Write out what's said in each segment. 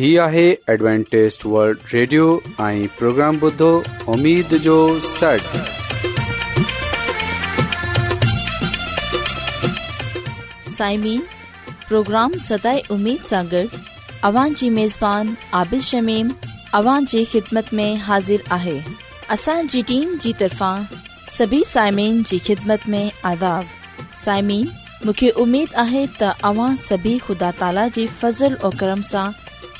هي آهي ॲಡ್وانٽيست world radio ۽ programme بدو اميد جو سٽ سائمين پروگرام ستاي اميد سانگر اوان جي ميزبان عابيد شميم اوان جي خدمت ۾ حاضر آهي اسان جي ٽيم جي طرفان سڀي سائمين جي خدمت ۾ آداب سائمين مونکي اميد آهي ته اوان سڀي خدا تالا جي فضل ۽ کرم سان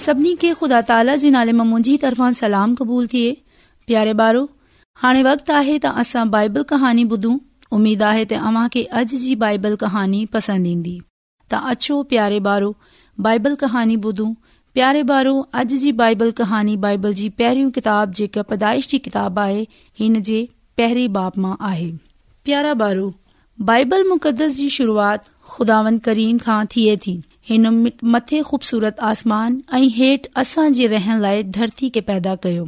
सभिनी खे खुदा ताला जे नाले मां طرفان سلام सलाम क़बूल थिए प्यारे ॿारो हाणे वक़्तु आए त असां बाइबल कहानी ॿुधूं उमीद आहे त अव्हां खे अॼु जी बाइबल कहानी पसंद ईंदी त अछो प्यारे ॿारो बाइबल कहानी ॿुधूं प्यारे ॿारो अॼु जी बाइबल कहानी बाइबल जी पहिरियों किताब जेका पैदाइश जी किताब आहे हिन जे पे बाप मां आहे प्यारा ॿारो बाइबल मुक़दस जी शुरुआत खुदावन करीन खां थिए थी हिन मथे खू़बसूरत आसमान ऐं हेठि असां जे रहण लाइ धरती खे पैदा कयो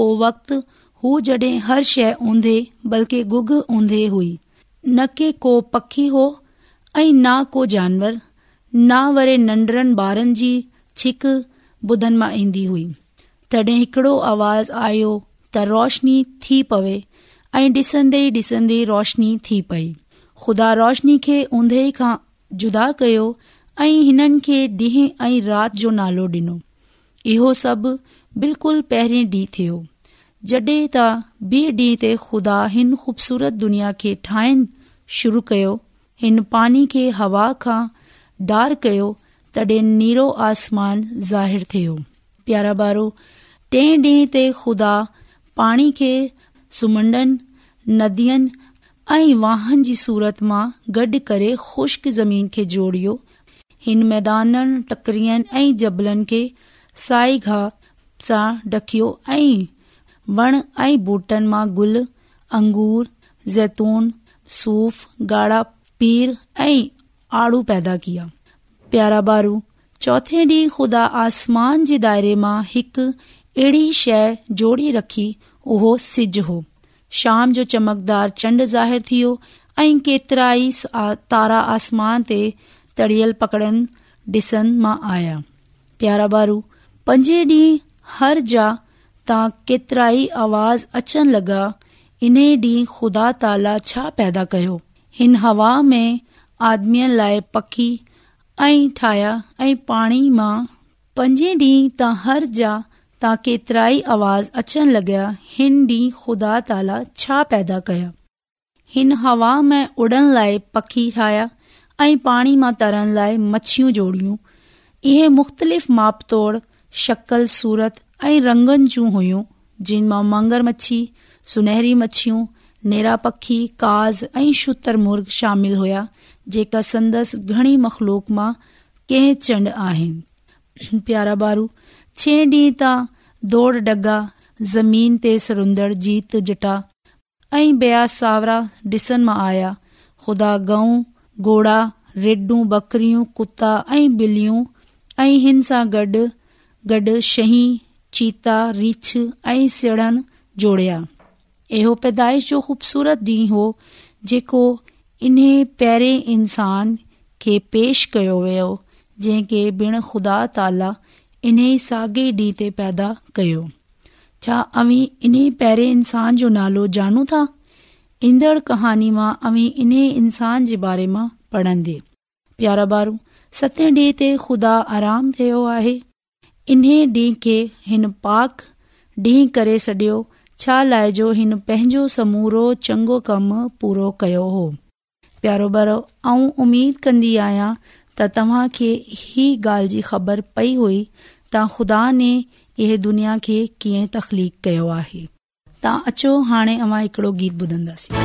को वक़्तु हू जॾहिं हर शइ ऊंधे बल्कि गुग ऊंधे हुई न के को पखी हो ऐं न को जानवर न वरे नन्ढरनि ॿारनि जी छिक बुदन मां ईंदी हुई तॾहिं हिकड़ो आवाज़ आयो त रोशनी थी पवे ऐं ॾिसंदे ॾिसंदे रोशनी थी पई खुदा रोशनी खे ऊंधे खां जुदा कयो ऐं हिननि खे ॾींहं ऐं राति जो नालो ॾिनो इहो सभु बिल्कुलु पहिरीं ॾींहुं थियो जॾहिं त ॿिए ॾींहं ते खुदा हिन ख़ूबसूरत दुनिया खे ठाहिण शुरू कयो हिन पानी खे हवा खां डार कयो तॾहिं नीरो आसमान ज़ाहिर थियो प्यारा पारो टे ॾींहं ते खुदा पाणीअ खे सुम्हणनि नदियुनि ऐं वाहन जी सूरत मां गॾु करे ख़ुश्क ज़मीन खे जोड़ियो हिन मैदान टकरियनि ऐं जबलनि खे साई घा सां डकियो ऐं वण ऐं बोटन मां गुल अंगूर ज़ेतून सूफ गाड़ा पीर ऐं आड़ पैदा कया प्यारा बारू चोथे डी खुदा आसमान जे दायरे मां हिकु अहिड़ी शे जोड़ी रखी उहो सिज हो शाम जो चमकदार चंड ज़ाहिर थी ऐ केतिराई तारा आसमान ते तड़ियल पकड़नि ॾिसण मां आया प्यारा बारू पंजे ॾींहुं हर जा तां केतिरा ई आवाज़ अचनि लॻा इन ॾींहुं ख़ुदा ताला छा पैदा कयो हिन हवा में आदमीअ लाइ पखी ऐं ठाहिया ऐं पाणी मां पंजे ॾींहुं तां हर जा तां केतिरा ई आवाज़ अचनि लॻिया हिन ॾींहुं ख़ुदा ताला छा पैदा कया हिन हवा में उड़न लाइ पखी ठाहिया ऐ पाणी मां तर लाए मछियूं जोड़ियूं इहे मुख़्तलिफ़ तोड शकल सूरत ऐं रंगनि जूं हुयूं जिन मां मंगर मछी सुनहरी मछियूं नेरा पखी काज़ ऐं शुतर मुरग शामिल हुया जेका सन्दस घणी मखलूक मां कंड आहिनि प्यारा बारू छे डी ता दौड़ डगा ज़मीन ते सरंदड़ जीत जटा ऐं बया सावरा डि॒सन मां आया खुदा गऊं घोड़ा रेडूं बकरियूं कुता ऐं بلیوں ऐं हिन सां गॾ गॾ शही चीता रिछ ऐं جوڑیا जोड़िया इहो पैदाइश जो ख़ूबसूरत ॾींहुं हो जेको इन पहिरें इंसान खे पेश कयो वियो जंहिंखे बिण ख़ुदा ताला इन ई साॻिए ॾींहं ते पैदा कयो छा अवी इन पहिरें इंसान जो नालो था ईंदड़ कहानी मां अवी इन्हे इंसान जे बारे मां पढ़ंदे प्यारा ॿारु सते ॾींहुं ते खुदा आराम थियो आहे इन्हे डींहुं खे हिन पाक ॾींहुं करे सडि॒यो छा लाइ जो हिन पंहिंजो समूरो चङो कमु पूरो कयो हो प्यारो ॿारु ऐं उमीद कंदी आहियां त तव्हां खे ही ॻाल्हि जी ख़बर पई हुई त ख़ुदा ने इहे दुनिया खे कीअं तख़लीक़ कयो आहे तव्हां अचो हाणे अवां हिकिड़ो गीत ॿुधंदासीं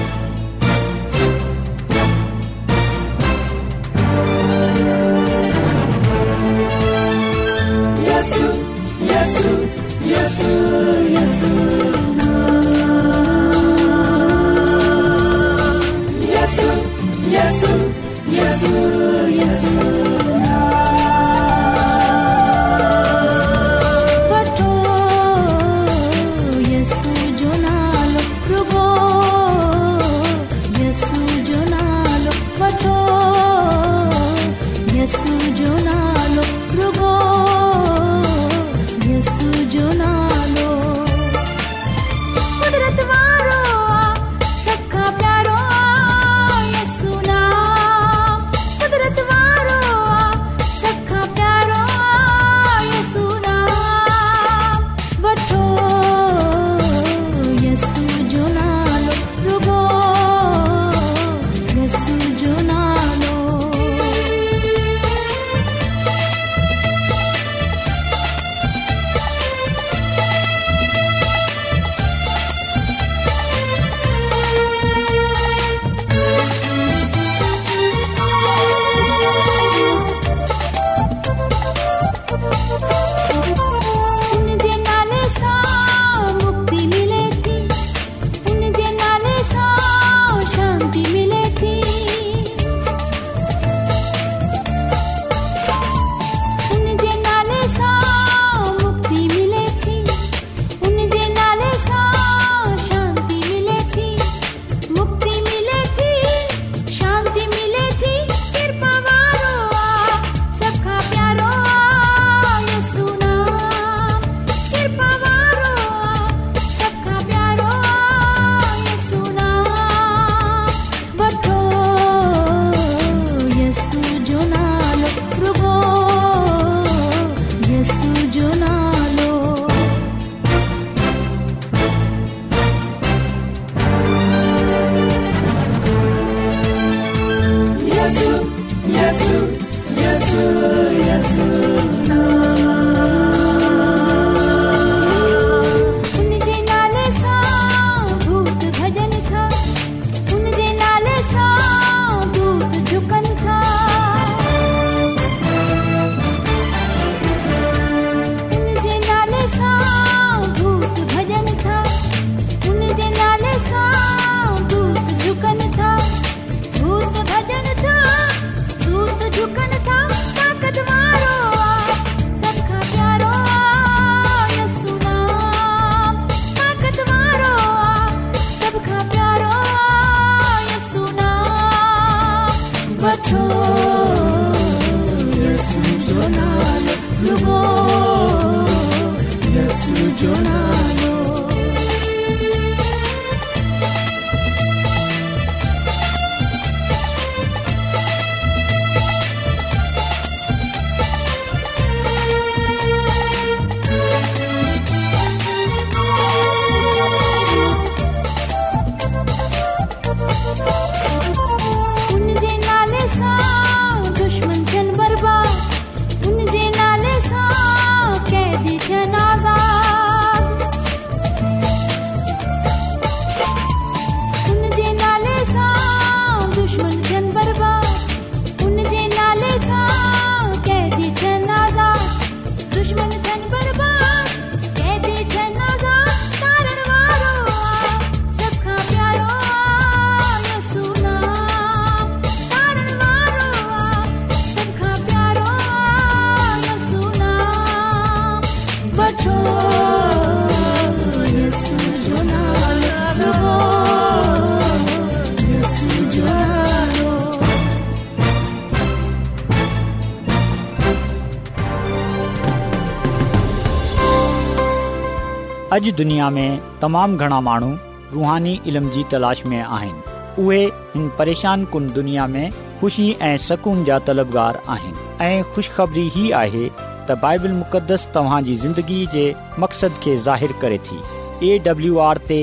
अॼु दुनिया में तमामु घणा माण्हू रुहानी इल्म जी तलाश में आहिनि उहे हिन परेशान कुन दुनिया में ख़ुशी ऐं सुकून जा तलबगार आहिनि ऐं ख़ुश ख़बरी ई आहे त बाइबल मुक़द्दस तव्हांजी ज़िंदगीअ जे मक़सद खे ज़ाहिरु करे थी एडब्लू आर ते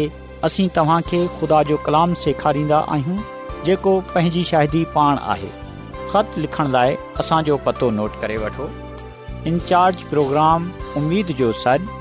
असीं तव्हांखे ख़ुदा जो कलाम सेखारींदा आहियूं जेको पंहिंजी शाहिदी पाण आहे ख़त लिखण लाइ असांजो पतो नोट करे वठो इन प्रोग्राम उमेद जो सॾु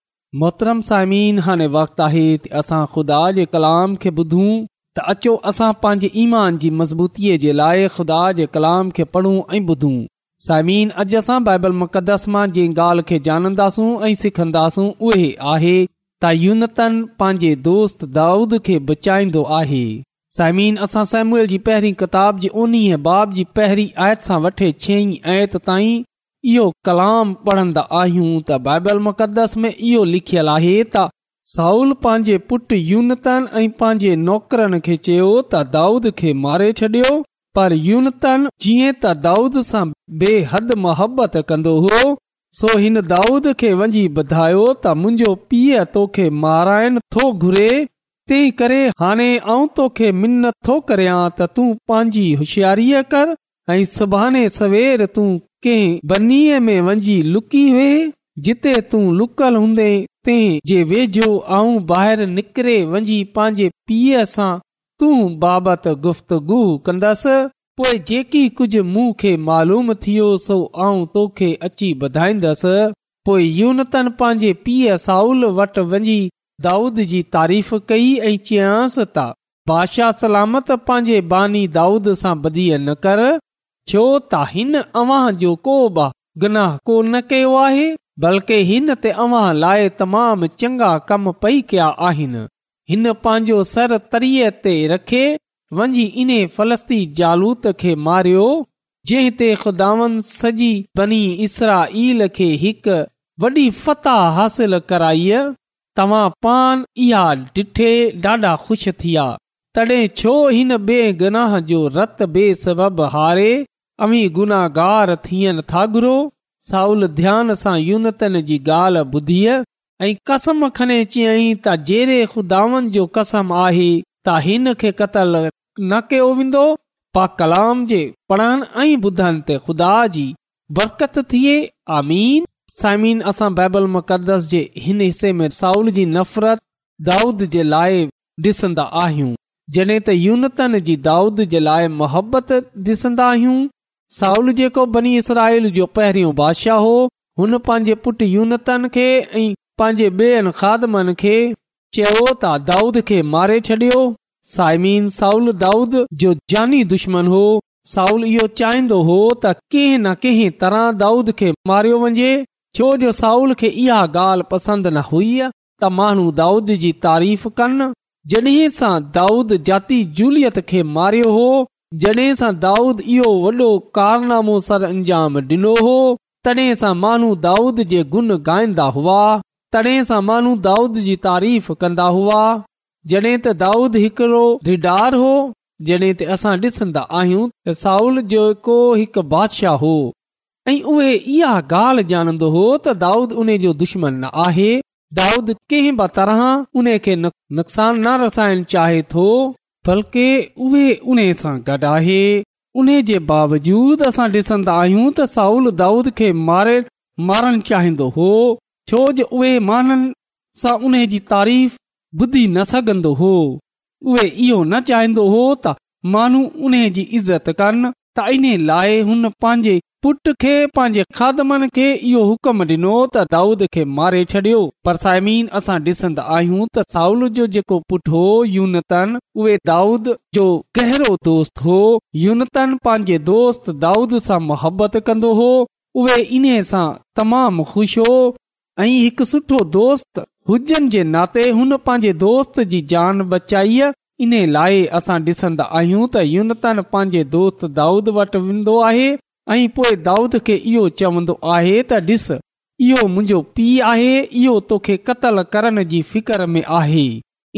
मोहतरम साइमिन हाणे वक़्तु आहे असां खुदा जे कलाम खे ॿुधूं त अचो असां पंहिंजे ईमान जी मज़बूतीअ जे लाइ ख़ुदा जे कलाम खे पढ़ूं ऐं ॿुधूं साइमिन अॼु असां बाइबल मुक़दस मां जंहिं ॻाल्हि खे जानंदासूं ऐं सिखन्दास उहे आहे त यूनतन पंहिंजे दोस्त दाऊद खे बचाईंदो आहे साइमिन असां साइमूल जी पहिरीं किताब जे उन्हीअ बाब जी पहिरीं आयत सां वठे छह आयत ताईं इहो कलाम पढ़ंदा आहियूं त बाइबल मुक़दस में इहो लिखियलु आहे त साऊल पंहिंजे पुटु यूनतन ऐं पंहिंजे नौकरनि खे चयो त दाऊद खे मारे छॾियो पर यूनतन जीअं त दाऊद सां बेहद मोहबत कंदो हो सो हिन दाऊद खे वञी ॿुधायो त मुंहिंजो पीउ तोखे माराइनि थो घुरे तंहिं करे हाणे आऊं तोखे मिनत थो करियां त तूं पंहिंजी होशियारीअ कर ऐं सुभाणे सवेर तूं कंहिं बनीअ में वंञी लुकी वे जिते तूं लुकल हूंदे तंहिं जे वेझो आऊं ॿाहिरि निकिरे वञी पंहिंजे पीउ सां तूं बाबति गुफ़्तगु कंदसि पोइ जेकी कुझु मूं मालूम थियो सो आऊं तोखे अची ॿधाईंदसि पोइ यूनतन पंहिंजे पीउ साउल वटि वञी दाऊद जी तारीफ़ कई ऐं चयांसि ता बादशाह सलामत पंहिंजे बानी दाऊद सां ॿधीअ न कर छो त हिन अव्हां जो को बि गनाह को न कयो आहे बल्कि हिन ते अव्हां लाइ तमामु चङा कम पई कया आहिनि हिन पंहिंजो सर तरीअ ते रखे वञी इन फलस्ती जालूत खे मारियो जंहिं ते खुदावन सॼी बनी इसराईल खे हिकु वॾी फताह हासिल कराई तव्हां पान इहा ॾिठे ॾाढा ख़ुशि थिया तॾहिं छो हिन बे गनाह जो रत बे सबबु हारे अवी गुनाहार थियनि था घुरो साउल ध्यान सां यूनतन जी ॻाल्हि ॿुधीअ ऐं कसम खणे अची त जहिड़े खुदावन जो कसम आहे त हिन खे क़तल न कयो वेंदो पा कलाम जे पढ़नि ऐं ॿुधनि ते खुदा जी बरकत थिए आमीन साइमीन असां बाइबल मुक़दस जे हिन हिसे में साउल जी नफ़रत दाऊद जे लाइ ॾिसंदा आहियूं जॾहिं त यूनतन जी दाऊद जे लाइ मोहबत ॾिसंदा आहियूं साउल जेको बनी इसराईल जो पहिरियों बादशाह हो हुन पंहिंजे पुट यूनतन खे ऐं पंहिंजे चयो त दाऊद खे मारे छॾियो साइमीन साउल दाऊद जो जानी दुश्मन हो साउल इहो चाहिंदो हो त कंहिं न कंहिं तरह दाऊद खे मारियो वञे छो जो साउल खे इहा ॻाल्हि पसंदि न हुई त माण्हू दाऊद जी तारीफ़ कनि जॾहिं सां दाऊद जाती जूलियत खे मारियो हो जॾहिं सां दाऊद इहो वॾो कारनामो सर अंजाम ॾिनो हो तॾहिं सां गुन गाईंदा हुआ तॾहिं सां दाऊद जी तारीफ़ कंदा हुआ जॾहिं त दाऊद हिकड़ो हार हो जॾहिं त असां ॾिसन्दा आहियूं साउल जो को हिकु बादशाह हो ऐं उहे इहा ॻाल्हि जानंदो हो त दाऊद उन जो दुश्मन न आहे दाऊद कंहिं बि तरह उन खे नुक़सान न रसाइण चाहे थो बल्कि उहे उन सां गॾु आहे उन जे बावजूदि असां डि॒संदा आहियूं त साउल दाऊद खे मारे मारणु चाहिंदो हो छो जे उहे माननि सां उन जी तारीफ़ ॿुधी न सघंदो हो उहे इहो न चाहिंदो हो त माण्हू उन जी इज़त त इन लाइ हुन पंहिंजे पुट खे पंहिंजे हुकम डि॒नो त दाऊद खे मारे छॾियो पर साइमी असां ॾिसंदा आहियूं त साउल जो जेको पुट हो यूनतन उहे दाऊद जो गहरो दोस्त हो यूनतन पंहिंजे दोस्त दाऊद सां मुहबत कंदो हो उहे इन सां तमामु खु़शि हो ऐं हिकु सुठो दोस्त हुजनि जे नाते हुन पंहिंजे दोस्त जी जान बचाई इन लाइ असां ॾिसंदा आहियूं त यूनतन पंहिंजे दोस्त दाऊद वटि वेंदो आहे ऐं पोइ दाऊद खे इहो चवंदो आहे त ॾिस इहो मुंहिंजो पीउ आहे इहो तोखे करण जी फिक्र में आहे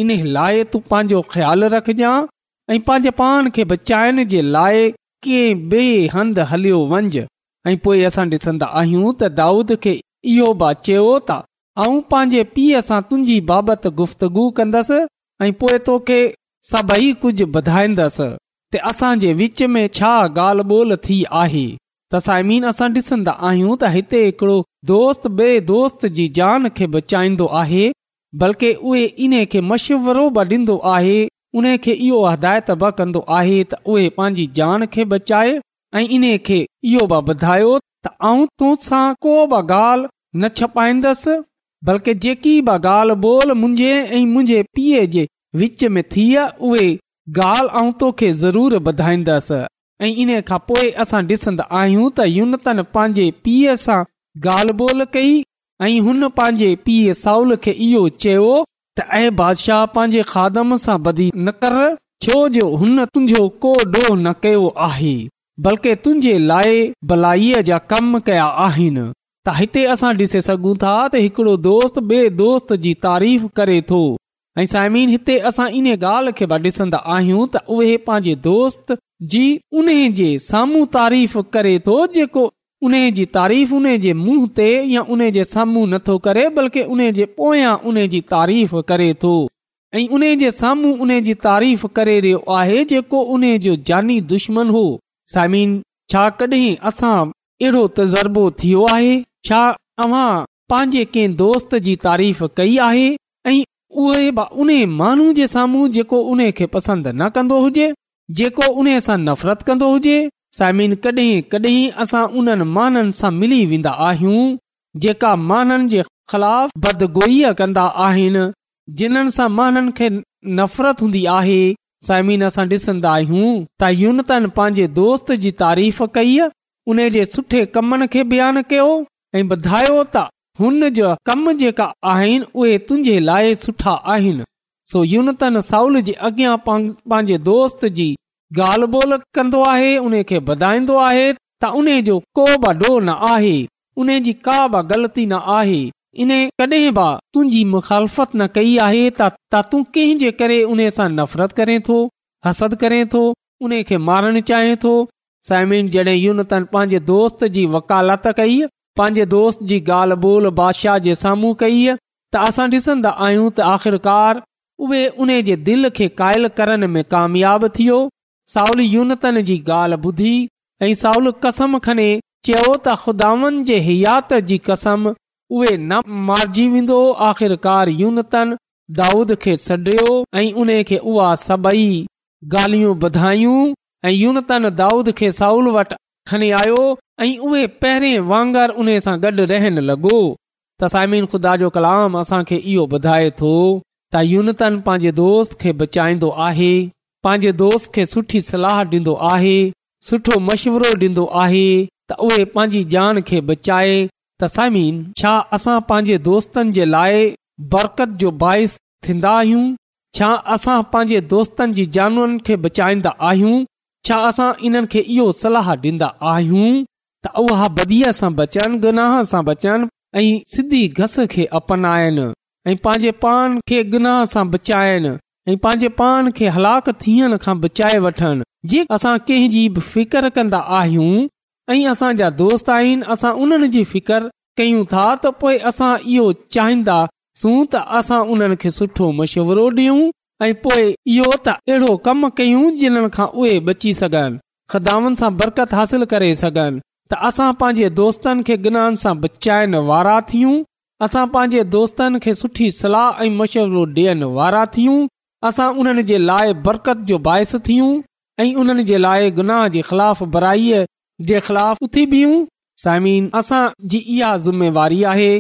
इन लाइ तूं पंहिंजो ख़्यालु रखजांइ ऐं पंहिंजे पाण खे बचाइण जे लाइ कंहिं ॿिए हंधि हलियो वञ ऐं पोइ असां ॾिसंदा आहियूं त दाऊद खे इहो बि चयो त आऊं पंहिंजे पीउ सां तुंहिंजी बाबति गुफ़्तगु कंदसि ऐं पोइ सभई कुझ ॿुधाईंदसि त असां जे विच में छा ॻाल्हि ॿोल थी आहे तसाइमीन साइमीन असां ॾिसन्दा आहियूं त हिते हिकड़ो दोस्त बे दोस्त जी जान खे बचाईंदो आहे बल्कि उहे खे मशवरो बि ॾींदो आहे उन खे इहो बि आहे त उहे पंहिंजी जान खे बचाए ऐं इन्हे खे इहो बि ॿुधायो त आऊं तोसां को बि ॻाल्हि न छपाईंदसि बल्कि जेकी बि ॻाल्हि ॿोल मुंहिंजे ऐं मुंहिंजे विच में थी उहे ॻाल्हि ऐं तोखे ज़रूरु ॿधाईंदसि ऐं इन खां पोइ असां डि॒सन्दो आहियूं त यूनतन पंहिंजे पीउ सां ॻाल्हि ॿोल कई ऐं हुन पंहिंजे पीउ साउल खे इहो चयो त ऐं बादशाह पंहिंजे खादम सां बदी न कर छो जो हुन तुंहिंजो को डोह न कयो आहे बल्कि तुंहिंजे लाइ भलाईअ जा कम कया आहिनि त हिते असां ॾिसे सघूं था त दोस्त बे॒ दोस्त जी तारीफ़ करे थो ऐं सायमिन हिते असां इन ॻाल्हि खे ॾिसंदा आहियूं त उहे पंहिंजे दोस्त जी उन जे साम्हूं तारीफ़ करे थो जेको उन जी तारीफ़ जे मुंह ते या उन जे साम्हूं नथो करे बल्कि उन जे पोयां उन जी तारीफ़ करे थो ऐं उन जे साम्हूं उन जी तारीफ़ करे रहियो आहे जेको उन जो जानी दुश्मन हो साइमिन छा कॾहिं असां अहिड़ो तज़ुर्बो थियो आहे छा अव्हां पंहिंजे कंहिं दोस्त जी तारीफ़ कई आहे ऐं उहे माण्हू जे साम्हूं जेको उन खे पसंदि न कंदो हुजे जेको उन सां नफ़रत कंदो हुजे सायमन कडहिं कडहिं असां उन्हनि माननि सां मिली वेंदा आहियूं जेका माननि जे ख़िलाफ़ बदगोई कन्दा आहिनि जिन्हनि सां माननि खे नफ़रत हूंदी आहे साइमीन असां ॾिसन्दा आहियूं त यूनतन पंहिंजे दोस्त जी तारीफ़ कई उन जे सुठे कमनि खे बयानु कयो ऐं ॿुधायो त हुन जा कम जेका आहिनि उहे तुंहिंजे लाइ सुठा आहिनि सो यूनतन साउल जे अॻियां पंहिंजे दोस्त जी ॻाल्हि ॿोल कंदो आहे उन खे बधाईंदो आहे त उन जो को बि न आहे उन जी का बि ग़लती न आहे इन कॾहिं बि तुंहिंजी मुखालफ़त न कई आहे त तू कंहिं जे करे उन सां नफ़रत करें थो हसद करें थो उन खे मारणु चाहियां थो साइमिन जड॒हिं यून पंहिंजे दोस्त जी वकालत कई पंहिंजे दोस्त जी ॻाल्हि ॿोल बादशाह जे साम्हूं कई त असां ॾिसंदा आहियूं त आख़िरकार उहे उन जे दिलि खे क़ाइल करण में कामयाबु थियो साउल यूनतन जी ॻाल्हि ॿुधी ऐं साउल कसम खणे चयो त ख़ुदावनि जे हयात जी कसम उहे न मारिजी वेंदो आख़िरकार यूनतन दाऊद खे छडि॒यो ऐं उन खे उआ सॿई गाल्हियूं ॿुधायूं ऐं यूनतन दाऊद खे साउल वटि खणी आयो ऐं उहे पहिरें वांगर उन सां गॾु रहण लॻो त साइम ख़ुदा जो कलाम असां खे इहो ॿुधाए थो त यूनतन पंहिंजे दोस्त खे बचाईंदो आहे पंहिंजे दोस्त खे सुठी सलाह ॾींदो आहे सुठो मशवरो ॾींदो आहे त उहे पंहिंजी जान खे बचाए त साईमिन छा असां पंहिंजे दोस्तनि जे लाइ बरकत जो बाहिस थींदा आहियूं छा असां पंहिंजे दोस्तनि जी जानवरनि खे बचाईंदा आहियूं छा असां इन्हनि खे इहो सलाह ॾींदा आहियूं त उहा सां बचनि गुनाह सां बचनि ऐं सिधी घस खे अपनाइनि ऐं पंहिंजे पान खे गनाह सां बचाइनि ऐं पंहिंजे पान खे हलाक थियण खां बचाए वठनि जे असां कंहिंजी बि फिकर आहियूं ऐं असांजा दोस्त आहिनि असां उन्हनि जी फिकर कयूं था त पोइ असां इहो चाहिदा त असां उन्हनि खे सुठो मशवरो ॾेऊं ऐ पोए इहो त अहिड़ो कम कयूं जिन खां उहे बची सघनि सां बरकत हासिल करे सघनि त असां पंहिंजे दोस्तनि खे गुनाहन सां बचाइण वारा थियूं असां पंहिंजे दोस्तनि खे सुठी सलाह ऐं मशवरो डि॒यण वारा थियूं असां उन्हनि जे लाइ बरकत जो बाहिस थियूं ऐं उन्हनि जे लाइ गुनाह जे ख़िलाफ़ बराई जे ख़िलाफ़ उथी ख़िलाफ़ी साईमीन जी इहा ज़िम्मेवारी आहे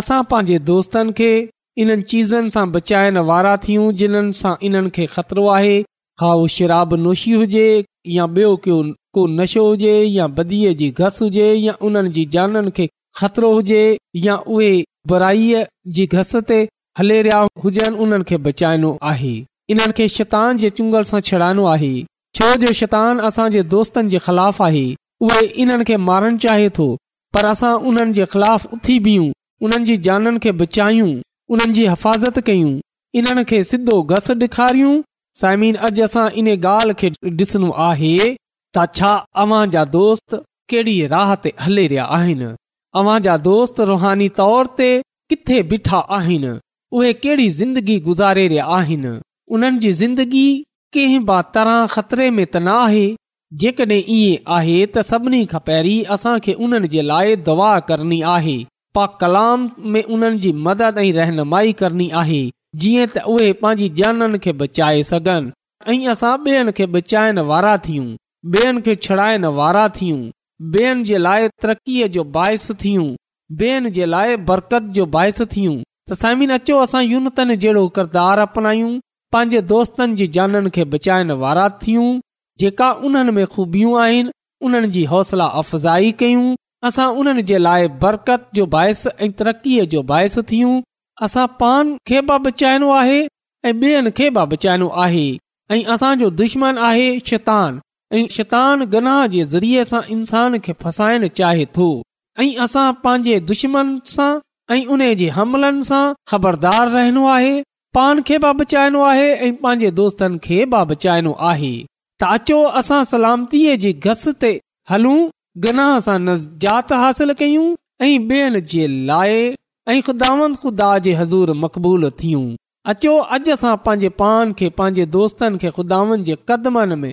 असां पंहिंजे दोस्तनि खे इन्हनि चीज़न सां बचाइण वारा थियूं जिन्हनि सां इन्हनि खे ख़तरो आहे खा उहो शराब नोशी हुजे या ॿियो को नशो हुजे या बदीअ जी घस हुजे या उन्हनि जी जाननि खे खतरो हुजे या उहे बुराईअ जी घस ते हले रहिया हुजनि उन्हनि खे बचाइणो आहे इन्हनि खे शैतान जे चुंगल सां छॾाइणो आहे छो जो शैतान असां दोस्तनि जे ख़िलाफ़ आहे उहे इन्हनि खे मारणु चाहे थो पर असां उन्हनि जे ख़िलाफ़ उथी बीहूं उन्हनि जी जाननि खे उन्हनि जी हिफ़ाज़त कयूं इन्हनि खे सिधो घस ॾेखारियूं साइमीन अॼु असां इन ॻाल्हि खे ॾिसणो आहे त छा जा दोस्त कहिड़ी राह ते हले रहिया आहिनि अवां जा दोस्त रुहानी तौर ते किथे बीठा आहिनि उहे कहिड़ी ज़िंदगी गुज़ारे रहिया आहिनि उन्हनि जी ज़िंदगी कंहिं तरह ख़तरे में त न आहे जेकॾहिं इएं आहे त सभिनी खां पहिरीं असां उन्हनि जे लाइ दवा पा कलाम में उन्हनि जी मदद ऐं रहनुमाई करणी आहे जीअं त उहे पंहिंजी जाननि खे बचाए सघनि ऐं असां ॿियनि खे बचाइण वारा थियूं ॿियनि खे छड़ाइण वारा थियूं ॿियनि जे लाइ तरकीअ जो बाहिसु थियूं ॿियनि जे लाइ बरकत जो बाहिसु थियूं त साइमिन अचो असां यूनतन जहिड़ो किरदारु अपनायूं पंहिंजे दोस्तनि जी जाननि खे बचाइण वारा थियूं जेका उन्हनि में खूबियूं आहिनि उन्हनि जी हौसला अफ़ज़ाई कयूं असां उन्हनि जे लाइ बरकत जो बाहिस ऐं तरक़ीअ जो बाहिस थियूं असां पान खे बि बचाइणो आहे ऐं ॿियनि खे बि बचाइणो आहे ऐं असांजो दुश्मन आहे शैतान ऐं शैतानु गनाह जे ज़रिए असां इंसान खे फसाइण चाहे थो ऐं असां पंहिंजे दुश्मन सां ऐं उन जे हमलनि सां ख़बरदार रहिनो आहे पान खे बि बचाइणो आहे ऐं पांजे दोस्तनि खे बि बचाइणो आहे त अचो असां सलामतीअ घस ते सां न जात हासिल कयूं ऐं ॿियनि जे लाइ ऐं ख़ुदा मक़बूल थियूं अचो अॼु असां पंहिंजे पान खे पंहिंजे दोस्तनि खे खुदा में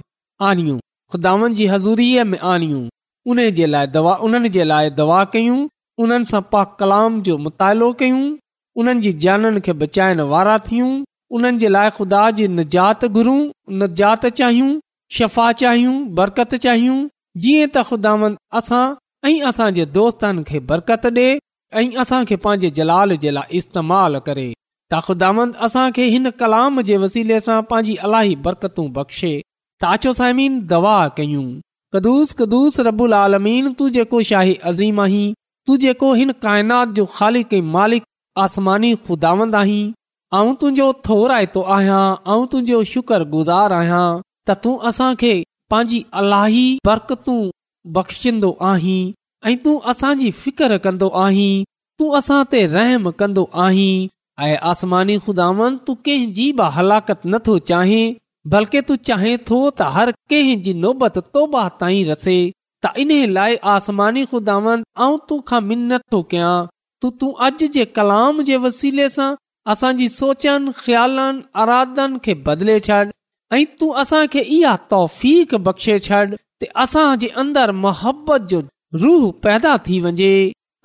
आनियूं ख़ुदानि जी हज़ूरीअ में आनिियूं उन जे लाइ दवा उन्हनि जे लाइ दवा कयूं उन्हनि सां पा कलाम जो मुतालो कयूं उन्हनि जी जाननि खे बचाइण वारा थियूं उन्हनि जे लाइ खुदा जी निजात जात घुरूं न चाहियूं शफ़ा चाहियूं बरकत चाहियूं जीअं त ख़ुदावंद असांजे दोस्तनि खे बरकत ॾे ऐं असांखे पंहिंजे जलाल जे लाइ इस्तेमालु करे त ख़ुदा हिन कलाम जे वसीले सां पंहिंजी अलाई बरकतू बख़्शे ताचो दवा कयूं कदुस कदुस रबुल आलमीन तूं जेको शाही अज़ीम आहीं तू जेको हिन काइनात जो ख़ालिक मालिक आसमानी ख़ुदावंद आहीं ऐं तुंहिंजो थोरायतो आहियां ऐं तुंहिंजो शुक्र गुज़ार आहियां त तूं असांखे पंहिंजी अलाही बरकतूं बख़्शंदो आहीं ऐं तूं असांजी फिकर कंदो आहीं तूं असां ते रहम कंदो आहीं ऐं आसमानी खुदावन तूं कंहिं जी बि हलाकत नथो चाहीं बल्कि तू चाहें थो त हर कंहिं जी नोबत तौबा ताईं रसे त इन लाइ आसमानी खुदावन आऊं तोखां मिनत थो कयां तू तूं अॼु जे कलाम जे वसीले सां असांजी सोचनि ख़्यालनि अरादनि खे बदिले छॾ ऐं तूं असांखे इहा तौफ़ बख़्शे छॾ त असां जे अंदरि मोहबत जो रूह पैदा थी वञे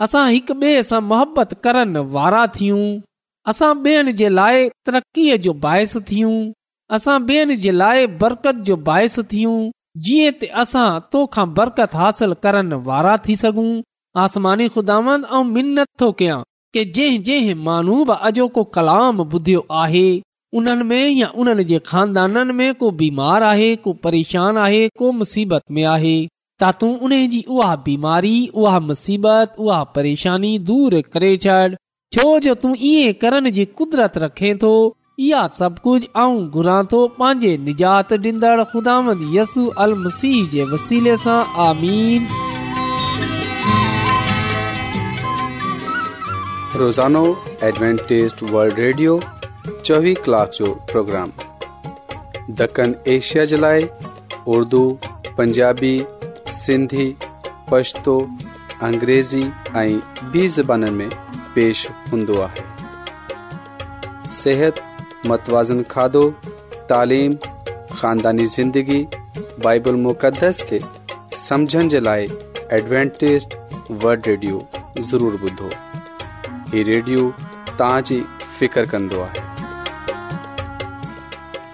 असां हिकु ॿिए सां मोहबत करण वारा थियूं असां ॿियनि जे लाइ तरक़ीअ जो बाहिसु थियूं असां ॿियनि जे लाइ बरकत जो बाहिसु थियूं जीअं त असां तोखा बरकत हासिल करण वारा थी सघूं आसमानी ख़ुदांद मिनत थो कयां के जंहिं जंहिं मानू बि अॼोको कलाम ॿुधियो आहे उन्हनि में या उन्हनि जे खानदाननि में को बीमार आहे को परेशान आहे को मुसीबत में आहे त तूं उन जी उहा बीमारी उहा मुसीबत उहा परेशानी दूर करे छॾ छो जो तूं ईअं करण जी कुदरत रखे थो इहा सभु कुझु आऊं घुरां थो पंहिंजे निजात ॾींदड़ ख़ुदांद यसू अल मसीह जे वसीले सां आमीन रोज़ानो एडवेंटेज वर्ल्ड चोवीह कलाक जो प्रोग्राम दखण एशिया जे लाइ उर्दू पंजाबी सिंधी पछतो अंग्रेज़ी ऐं बि ज़बाननि में पेश हूंदो आहे सिहत मतवाज़न खाधो तालीम ख़ानदानी ज़िंदगी बाइबल मुक़दस खे समुझण जे लाइ एडवेंटेस वड रेडियो ज़रूरु ॿुधो ही रेडियो तव्हांजी फिकिर कंदो आहे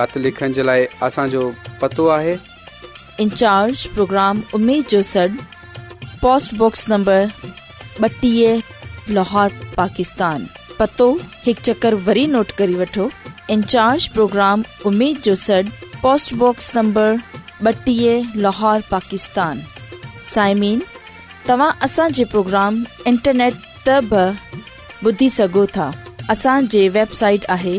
स नंबर पतो हिकु चकर वठो प्रोग्राम लाहौर पाकिस्तान साइमीन तव्हां असांजे प्रोग्राम इंटरनेट त ॿुधी सघो था असांजे वेबसाइट आहे